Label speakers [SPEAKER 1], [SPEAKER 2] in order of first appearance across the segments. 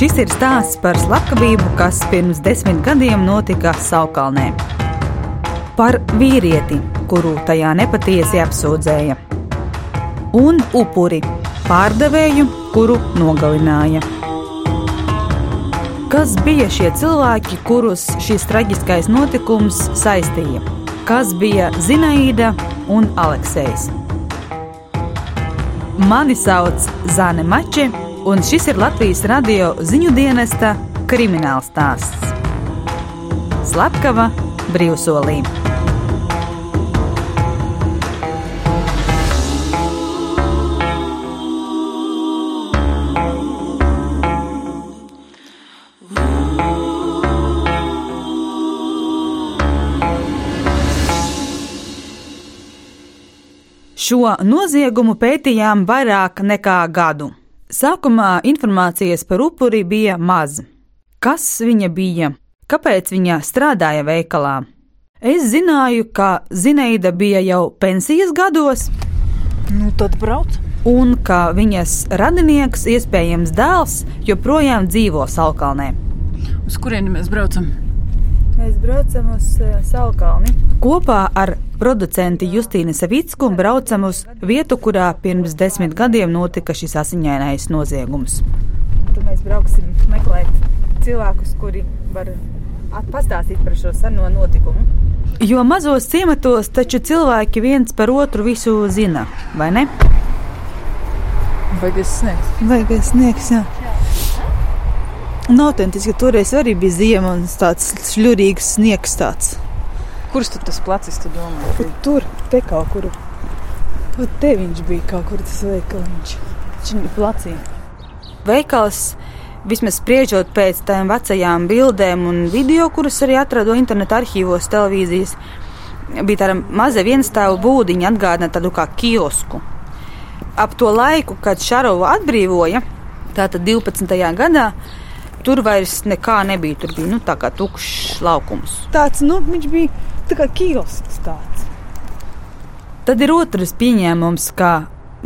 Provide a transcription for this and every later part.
[SPEAKER 1] Šis ir stāsts par slepkavību, kas pirms desmit gadiem notika Saukalnē. Par vīrieti, kuru tajā nepatiesi apsūdzēja, un upuri, pārdevēju, kuru nogalināja. Kas bija šie cilvēki, kurus šis traģiskais notikums saistīja? Kas bija Zinaida un Aleksējs? Mani sauc Zane Mače, un šis ir Latvijas radio ziņu dienesta krimināls stāsts. Slepkava brīvsolī. Šo noziegumu pētījām vairāk nekā gadu. Sākumā informācijas par upuri bija maz. Kas viņa bija? Kāpēc viņa strādāja veikalā? Es zināju, ka Zineida bija jau pensijas gados,
[SPEAKER 2] Nu, tad brauc.
[SPEAKER 1] un ka viņas radinieks, iespējams dēls, joprojām dzīvo Salkalnē.
[SPEAKER 2] Uz kurieni mēs braucam?
[SPEAKER 3] Mēs braucam uz uh, Salkalni.
[SPEAKER 1] Kopā ar producentu Justīnu Savicku braucam uz vietu, kurā pirms desmit gadiem notika šis asiņainais noziegums.
[SPEAKER 3] Tad mēs brauksim meklēt cilvēkus, kuri var pastāstīt par šo seno notikumu.
[SPEAKER 1] Jo mazos ciematos taču cilvēki viens par otru visu zina, vai ne?
[SPEAKER 2] Baigais sniegs.
[SPEAKER 3] Vajag sniegs, jā. Un autentiski toreiz arī bija ziema un tāds šļurīgs sniegs tāds.
[SPEAKER 2] Kurš tad tas placis, tu domā?
[SPEAKER 3] Tur, tur te kaut kur. Tur te viņš bija kaut kur tas veikaliņš. Viņš ir placī.
[SPEAKER 1] Veikals, vismaz spriežot pēc tām vecajām bildēm un video, kuras arī atradu interneta arhīvos, televīzijas, bija tāda maza vienstāvu būdiņa, atgādina tādu kā kiosku. Ap to laiku, kad Šarovu atbrīvoja, tātad 12. gadā, tur vairs nekā nebija. Tur bija nu, tā kā tukšs laukums.
[SPEAKER 3] Tāds, nu, viņš bija tā kā kiosks tāds.
[SPEAKER 1] Tad ir otrs pieņēmums, ka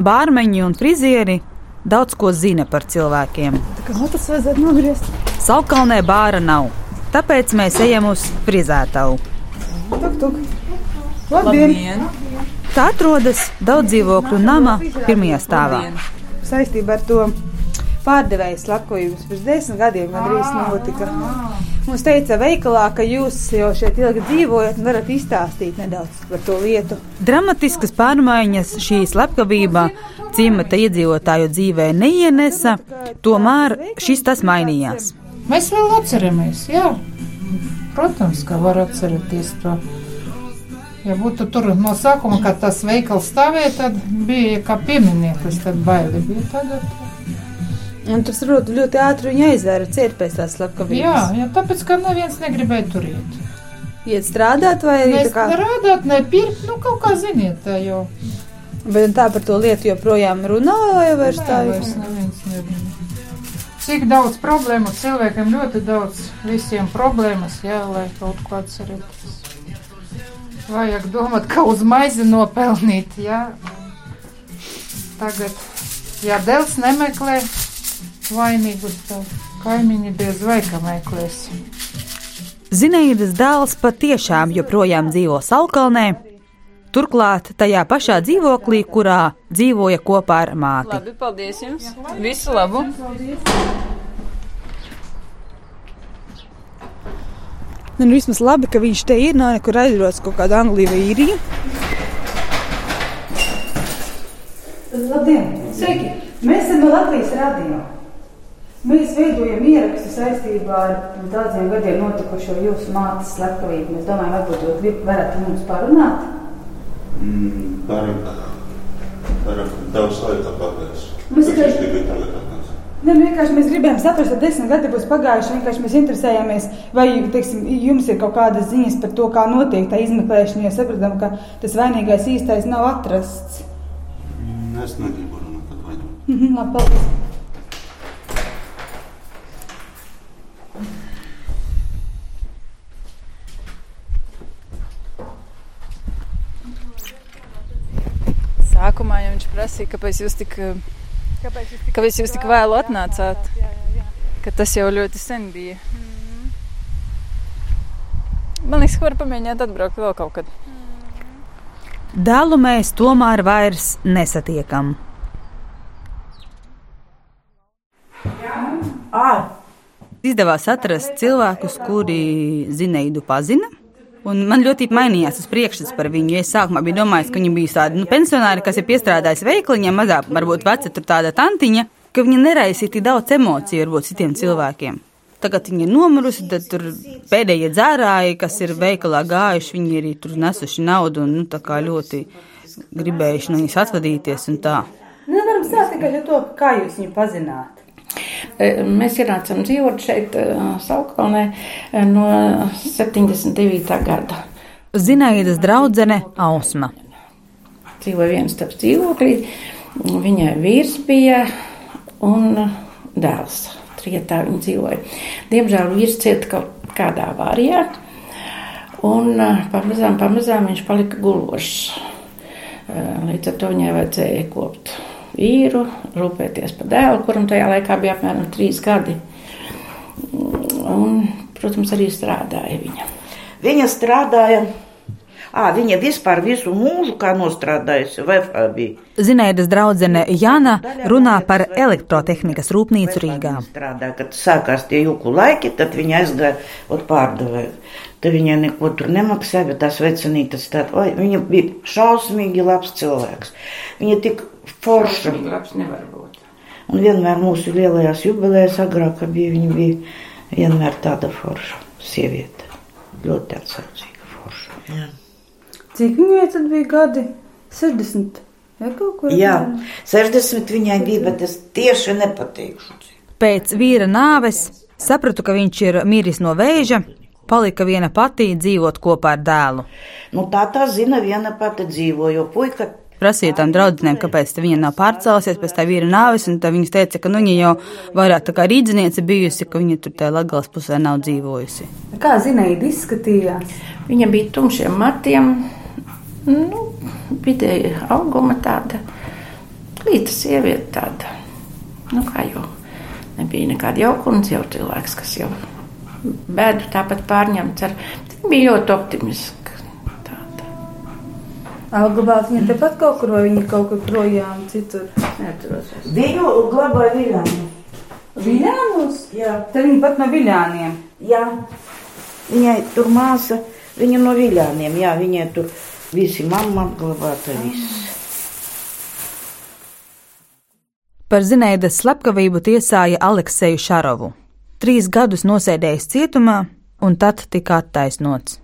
[SPEAKER 1] bārmeņi un frizieri daudz ko zina par cilvēkiem.
[SPEAKER 3] Nu, tas vajadzētu nogriezt.
[SPEAKER 1] Salkalnē bāra nav, tāpēc mēs ejam uz frizētavu.
[SPEAKER 3] Tuk, tuk. Labdien!
[SPEAKER 1] Tā atrodas daudz dzīvokļu nama pirmajā stāvā.
[SPEAKER 3] Saistībā ar to pārdevēju slepkavības pirms desmit gadiem gandrīz notika. Mums teica veikalā, ka jūs jau šeit ilgi dzīvojat un varat izstāstīt nedaudz par to lietu.
[SPEAKER 1] Dramatiskas pārmaiņas šī slepkavība ciemata iedzīvotāju dzīvē neienesa, tomēr šis tas mainījās.
[SPEAKER 4] Mēs vēl atceramies, jā. Protams, ka var atcerēties to. Ja būtu tur no sākuma, kad tas veikals stāvēja, tad bija kā pieminieklis, tad baili bija tagad.
[SPEAKER 3] Un tas ļoti, ļoti ātri viņa aizvēra ciet pēc tās slepkavības.
[SPEAKER 4] Jā, jā, tāpēc, ka neviens negribēja tur iet.
[SPEAKER 3] Iet strādāt vai arī
[SPEAKER 4] Mēs
[SPEAKER 3] tā kā.
[SPEAKER 4] rādāt, nepirkt, nu kaut kā ziniet, tā jau.
[SPEAKER 3] Bet tā par to lietu joprojām runā vai vairs tā
[SPEAKER 4] Nē, vairs neviens nerunā. Cik daudz problēmu cilvēkiem, ļoti daudz visiem problēmas, jā, lai kaut ko atcerēties. Vajag domāt, kā uz maizi nopelnīt, jā. Tagad, ja dēls nemeklē vainīgus, tad kaimiņi diez vai ka meklēs.
[SPEAKER 1] Zinējas dēls patiešām joprojām dzīvo Salkalnē, turklāt tajā pašā dzīvoklī, kurā dzīvoja kopā ar māti.
[SPEAKER 2] Labi, paldies jums. Visu labu.
[SPEAKER 3] Nu, nu, vismaz labi, ka viņš te ir, nav nekur aizbraucis kaut kāda Anglija vai Īrija. Labdien! Sveiki! Mēs esam no Latvijas radio. Mēs veidojam ierakstu saistībā ar daudziem gadiem notikušo jūsu mātes slepkavību. Mēs domājam, varbūt jūs grib- varat mums parunāt.
[SPEAKER 5] Mm, Pārāk, pārāk daudz laika pagājis.
[SPEAKER 3] Mēs
[SPEAKER 5] es tikai tagad atnācu.
[SPEAKER 3] Ne, nu, vienkārši mēs gribējām saprast, ka desmit gadi būs pagājuši. Vienkārši mēs interesējāmies, vai teiksim, jums ir kaut kādas ziņas par to, kā notiek tā izmeklēšana. Jo sapratām, ka tas vainīgais īstais nav atrasts.
[SPEAKER 5] Mm, Es negribu runāt par vainu.
[SPEAKER 3] Mhm, Labi, paldies.
[SPEAKER 2] Prasīja, kāpēc jūs tik,
[SPEAKER 3] Kāpēc jūs tik,
[SPEAKER 2] kāpēc jūs tik vēlu atnācāt.
[SPEAKER 3] Jā, jā, jā.
[SPEAKER 2] Ka tas jau ļoti sen bija. Man liekas, ka var pamēģināt atbraukt vēl kaut kad.
[SPEAKER 1] Dēlu mēs tomēr vairs nesatiekam. Izdevās atrast cilvēkus, kuri Zineidu pazina. Un man ļoti mainījās tas priekšstats par viņu. Es sākumā biju domājis, ka viņa bija tāda nu, pensionāra, kas ir piestrādājusi veikliņā, mazāk, varbūt veca tur tāda tantiņa, ka viņa neraisīja tik daudz emociju varbūt citiem cilvēkiem. Tagad viņa ir nomirusi, tad tur pēdējie dzērāji, kas ir veikalā gājuši, viņi arī tur nesuši naudu un nu, tā kā ļoti gribējuši no viņas atvadīties un tā.
[SPEAKER 3] Nevaram sākt tikai ar to, kā jūs viņu pazināt.
[SPEAKER 6] E, Mēs ienācām dzīvot šeit, e, Saukalnē, e, no 79. gada.
[SPEAKER 1] Zinaidas draudzene Ausma.
[SPEAKER 6] Dzīvoja viens taps dzīvoklī, viņai vīrs bija un dēls. Trietā viņa dzīvoja. Diemžēl vīrs cieta kaut kādā avārijā, un eh, pamazām, pamazām viņš palika gulošs. Eh, Līdz ar to viņai vajadzēja kopt vīru, rūpēties par dēlu, kuram tajā laikā bija apmēram trīs gadi. Un, protams, arī strādāja viņa.
[SPEAKER 7] Viņa strādāja. À, viņa vispār visu mūžu kā nostrādājusi VFB.
[SPEAKER 1] Zinaidas draudzene Jana runā par elektrotehnikas rūpnīcu Rīgā.
[SPEAKER 7] Strādā, kad sākās tie juku laiki, tad viņa aizgāja un pārdevēja. Tad viņai neko tur nemaksāja, bet tās vecinītas tāda, oi, viņa bija šausmīgi labs cilvēks. Viņa tik forša.
[SPEAKER 6] Labs nevar būt.
[SPEAKER 7] Un vienmēr mūsu lielajās jubilēs agrāk bija, viņa bija vienmēr tāda forša sieviete. Ļoti atsaucīga forša. Jā.
[SPEAKER 3] Cik viņai tad bija gadi? 60. Ja, kaut kur
[SPEAKER 7] Jā,
[SPEAKER 3] apmēram?
[SPEAKER 7] 60 viņai bija, bet es tieši nepateikšu.
[SPEAKER 1] Pēc vīra nāves sapratu, ka viņš ir miris no vēža, palika viena pati dzīvot kopā ar dēlu.
[SPEAKER 7] Nu, tā tā zina, viena pati dzīvo, jo puika
[SPEAKER 1] Prasīju tam draudzenēm, kāpēc viņa nav pārcēlusies pēc tā vīra nāves, un tā viņas teica, ka nu, viņa jau vairāk tā kā rīdziniece bijusi, ka viņa tur tajā Latgales pusē nav dzīvojusi.
[SPEAKER 3] Kā Zinaida izskatījās?
[SPEAKER 6] Viņa bija tumšiem matiem, nu, vidēji auguma tāda, līta sieviete tāda. Nu, kā jau nebija nekāda jaukums, jau cilvēks, kas jau bēdu tāpat pārņemts ar, bija ļoti optimiska. Tāda.
[SPEAKER 3] Glabāt viņa tepat kaut kur, vai viņa kaut kur projām citur?
[SPEAKER 6] Neatceros.
[SPEAKER 7] Viņu glabāja Viljānu.
[SPEAKER 3] Viļānos?
[SPEAKER 7] Jā,
[SPEAKER 3] Te viņa pat no Viļāniem.
[SPEAKER 7] jā. Viņai tur māsa, viņa no Viljāniem, jā, viņai tur visi mamma apglabāta, viss.
[SPEAKER 1] Par Zinaidas slepkavību tiesāja Alekseju Šarovu. Trīs gadus nosēdējis cietumā, un tad tika attaisnots.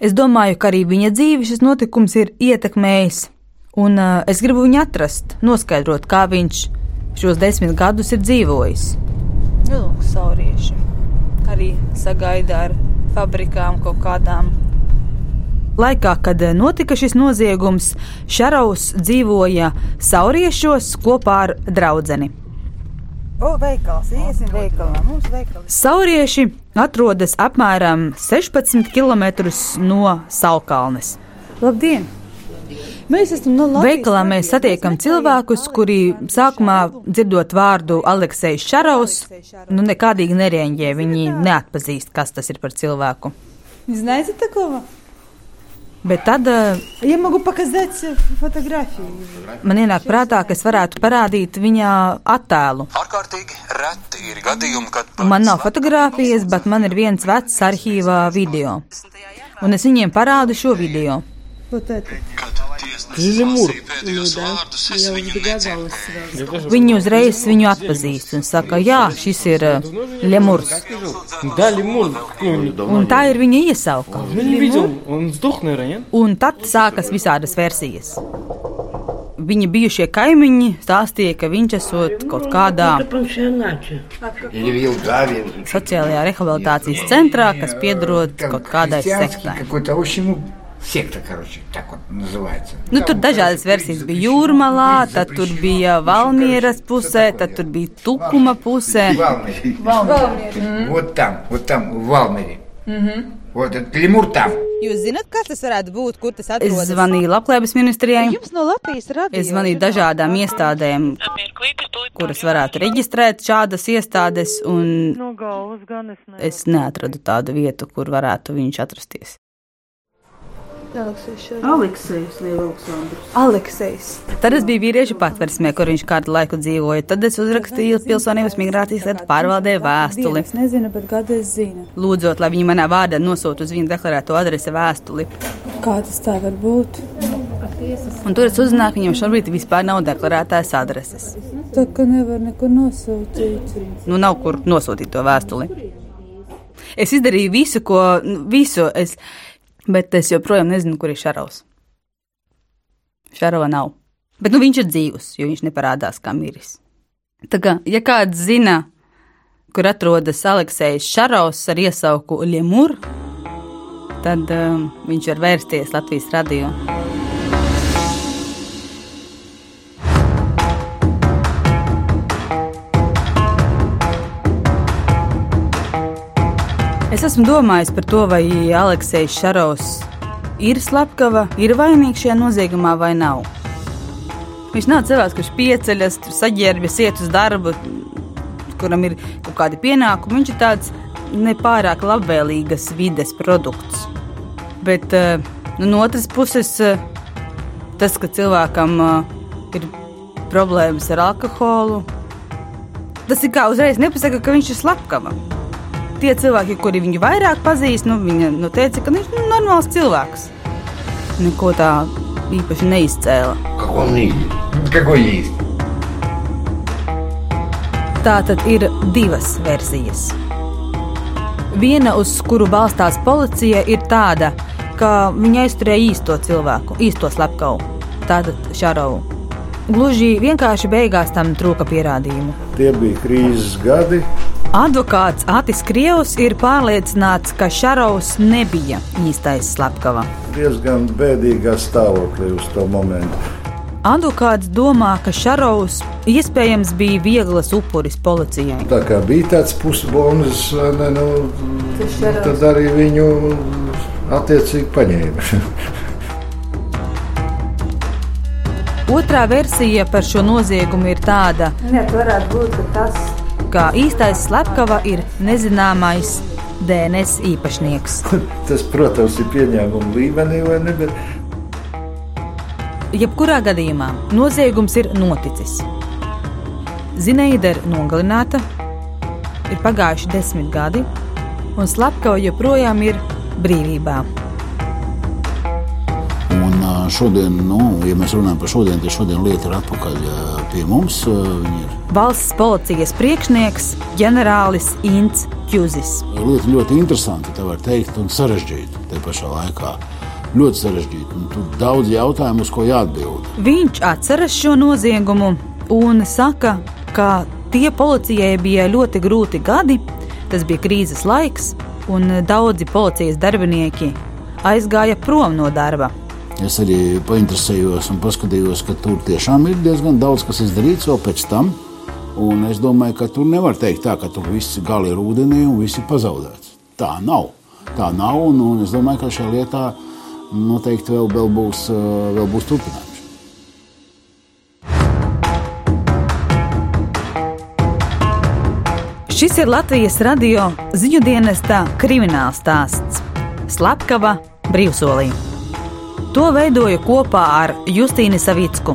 [SPEAKER 1] Es domāju, ka arī viņa dzīvi šis notikums ir ietekmējis, un uh, es gribu viņu atrast, noskaidrot, kā viņš šos desmit gadus ir dzīvojis. Nu, saurieši arī sagaida ar fabrikām kaut kādām. Laikā, kad eh, notika šis noziegums, Šaraus dzīvoja Sauriešos kopā ar draudzeni.
[SPEAKER 3] O, veikals, iesim veikalā. Mums veikals.
[SPEAKER 1] Saurieši atrodas apmēram 16 km no Saukalnes.
[SPEAKER 3] Labdien! Mēs esam no Latvijas.
[SPEAKER 1] Veikalā mēs satiekam cilvēkus, kuri sākumā dzirdot vārdu Aleksejs Šaraus, nu nekādīgi nereaģē. Viņi neatpazīst, kas tas ir par cilvēku.
[SPEAKER 3] Zināsiet, ko?
[SPEAKER 1] Bet tad
[SPEAKER 3] eh, ja
[SPEAKER 1] man ienāk prātā, ka es varētu parādīt viņa attēlu. Man nav fotografijas, bet man ir viens vecs arhīvā video. Un es viņiem parādu šo video.
[SPEAKER 8] Lūk, Zilimūru.
[SPEAKER 1] Viņi uzreiz viņu atpazīst un saka, jā, šis ir eh, Lemurs. Un tā ir viņa iesauka. Un tad sākas visādas versijas. Viņa bijušie kaimiņi stāstīja, ka viņš esot kaut kādā sociālajā rehabilitācijas centrā, kas piedrot kaut kādai sektai.
[SPEAKER 9] какой-то, в общем, ну, секта, короче, так вот называется.
[SPEAKER 1] Nu, tur dažādas versijas bija jūrmalā, tad tur bija Valmieras pusē, tad tur bija Tukuma pusē.
[SPEAKER 9] Валмере. Вот там, вот там, в Валмере. Вот этот лемур там.
[SPEAKER 3] Jūs zināt, kas tas varētu būt, kur tas
[SPEAKER 1] Es
[SPEAKER 3] atrodas?
[SPEAKER 1] zvanīju Labklājības ministrijai.
[SPEAKER 3] Jums no Latvijas radio.
[SPEAKER 1] Es zvanīju dažādām iestādēm, kuras varētu reģistrēt šādas iestādes, un
[SPEAKER 10] No galvas gan es ne.
[SPEAKER 1] es neatradu tādu vietu, kur varētu viņš atrasties.
[SPEAKER 3] Aleksējs, Aleksējs.
[SPEAKER 1] Tad es biju vīriešu patversmē, kur viņš kādu laiku dzīvoja. Tad es uzrakstīju pilsonības migrācijas lietu pārvaldē vēstuli,
[SPEAKER 3] Es nezinu, bet gadu es zinu.
[SPEAKER 1] lūdzot, lai viņi manā vārdā nosūta uz viņu deklarēto adresi vēstuli.
[SPEAKER 3] Kā tas tā var būt?
[SPEAKER 1] Un tur es uzzināju, ka viņam šobrīd vispār nav deklarētās adreses.
[SPEAKER 3] Tā kā nevar nekur nosūtīt.
[SPEAKER 1] Nu, nav kur nosūtīt to vēstuli. Es izdarīju visu, ko, nu, visu, es, bet es joprojām nezinu, kur ir Šarovs. Šarova nav. Bet nu, viņš ir dzīvs, jo viņš neparādās kā miris. Tā kā, ja kāds zina, kur atrodas Aleksējs Šarovs ar iesauku Lemur, tad um, viņš var vērsties Latvijas radio. Esmu domājis par to, vai Aleksējs Šarovs ir slepkava, ir vainīgs šajā noziegumā vai nav. Viņš nav cilvēks, kurš pieceļas, saģērbjas, iet uz darbu, kuram ir kaut kādi pienākumi. Viņš ir tāds nepārāk labvēlīgas vides produkts. Bet eh, nu, no otras puses, eh, tas, ka cilvēkam eh, ir problēmas ar alkoholu, tas ir kā uzreiz nepasaka, ka viņš ir slepkava tie cilvēki, kuri viņu vairāk pazīst, nu, viņa nu, teica, ka viņš ir nu, normāls cilvēks. Neko tā īpaši neizcēla. Tā tad ir divas versijas. Viena, uz kuru balstās policija, ir tāda, ka viņa aizturēja īsto cilvēku, īsto slepkavu, tātad Šarovu. Gluži vienkārši beigās tam trūka pierādījumu.
[SPEAKER 11] Tie bija krīzes gadi,
[SPEAKER 1] Advokāts Atis Krievs ir pārliecināts, ka Šarovs nebija īstais slepkava.
[SPEAKER 11] Diezgan bēdīgā stāvoklī uz to momentu.
[SPEAKER 1] Advokāts domā, ka Šarovs iespējams bija vieglas upuris policijai.
[SPEAKER 11] Tā kā bija tāds pusbonis, nu, tad arī viņu attiecīgi paņēma.
[SPEAKER 1] Otrā versija par šo noziegumu ir tāda,
[SPEAKER 3] Jā, tā varētu būt ka tas.
[SPEAKER 1] Ka īstais slepkava ir nezināmais DNS īpašnieks.
[SPEAKER 11] Tas, protams, ir pieņēmuma līmenī, vai ne? Bet
[SPEAKER 1] Jebkurā gadījumā noziegums ir noticis. Zineida ir nogalināta, ir pagājuši desmit gadi, un slepkava joprojām ir brīvībā.
[SPEAKER 12] Un šodien, nu, ja mēs runājam par šodienu, tad šodien lieta ir atpakaļ pie mums. Viņa ir
[SPEAKER 1] Valsts policijas priekšnieks ģenerālis Inns Kjuzis.
[SPEAKER 12] lieta ļoti interesanta, tā var teikt, un sarežģīta tajā pašā laikā. Ļoti sarežģīta, un tur daudz jautājumu, uz ko jāatbild.
[SPEAKER 1] Viņš atceras šo noziegumu un saka, ka tie policijai bija ļoti grūti gadi, tas bija krīzes laiks, un daudzi policijas darbinieki aizgāja prom no darba.
[SPEAKER 12] Es arī painteresējos un paskatījos, ka tur tiešām ir diezgan daudz kas izdarīts vēl pēc tam. Un es domāju, ka tur nevar teikt tā, ka tur viss gali ir ūdenī un viss ir pazaudēts. Tā nav. Tā nav, un, un es domāju, ka šajā lietā noteikti vēl, vēl, būs, ā, vēl būs turpinājums.
[SPEAKER 1] Šis ir Latvijas radio ziņu dienesta krimināls stāsts Slepkava brīvsolī. To veidoju kopā ar Justīnu Savicku.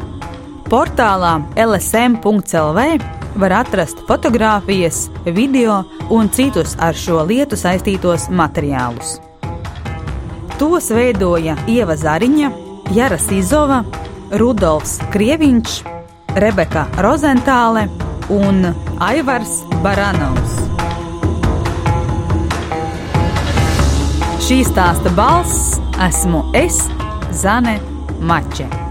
[SPEAKER 1] Portālā LSM.CLV var atrast fotogrāfijas, video un citus ar šo lietu saistītos materiālus. Tos veidoja Ieva Zariņa, Jara Sizova, Rudolfs Krieviņš, Rebeka Rozentāle un Aivars Baranovs. Šī stāsta balss esmu es, Zane Mače.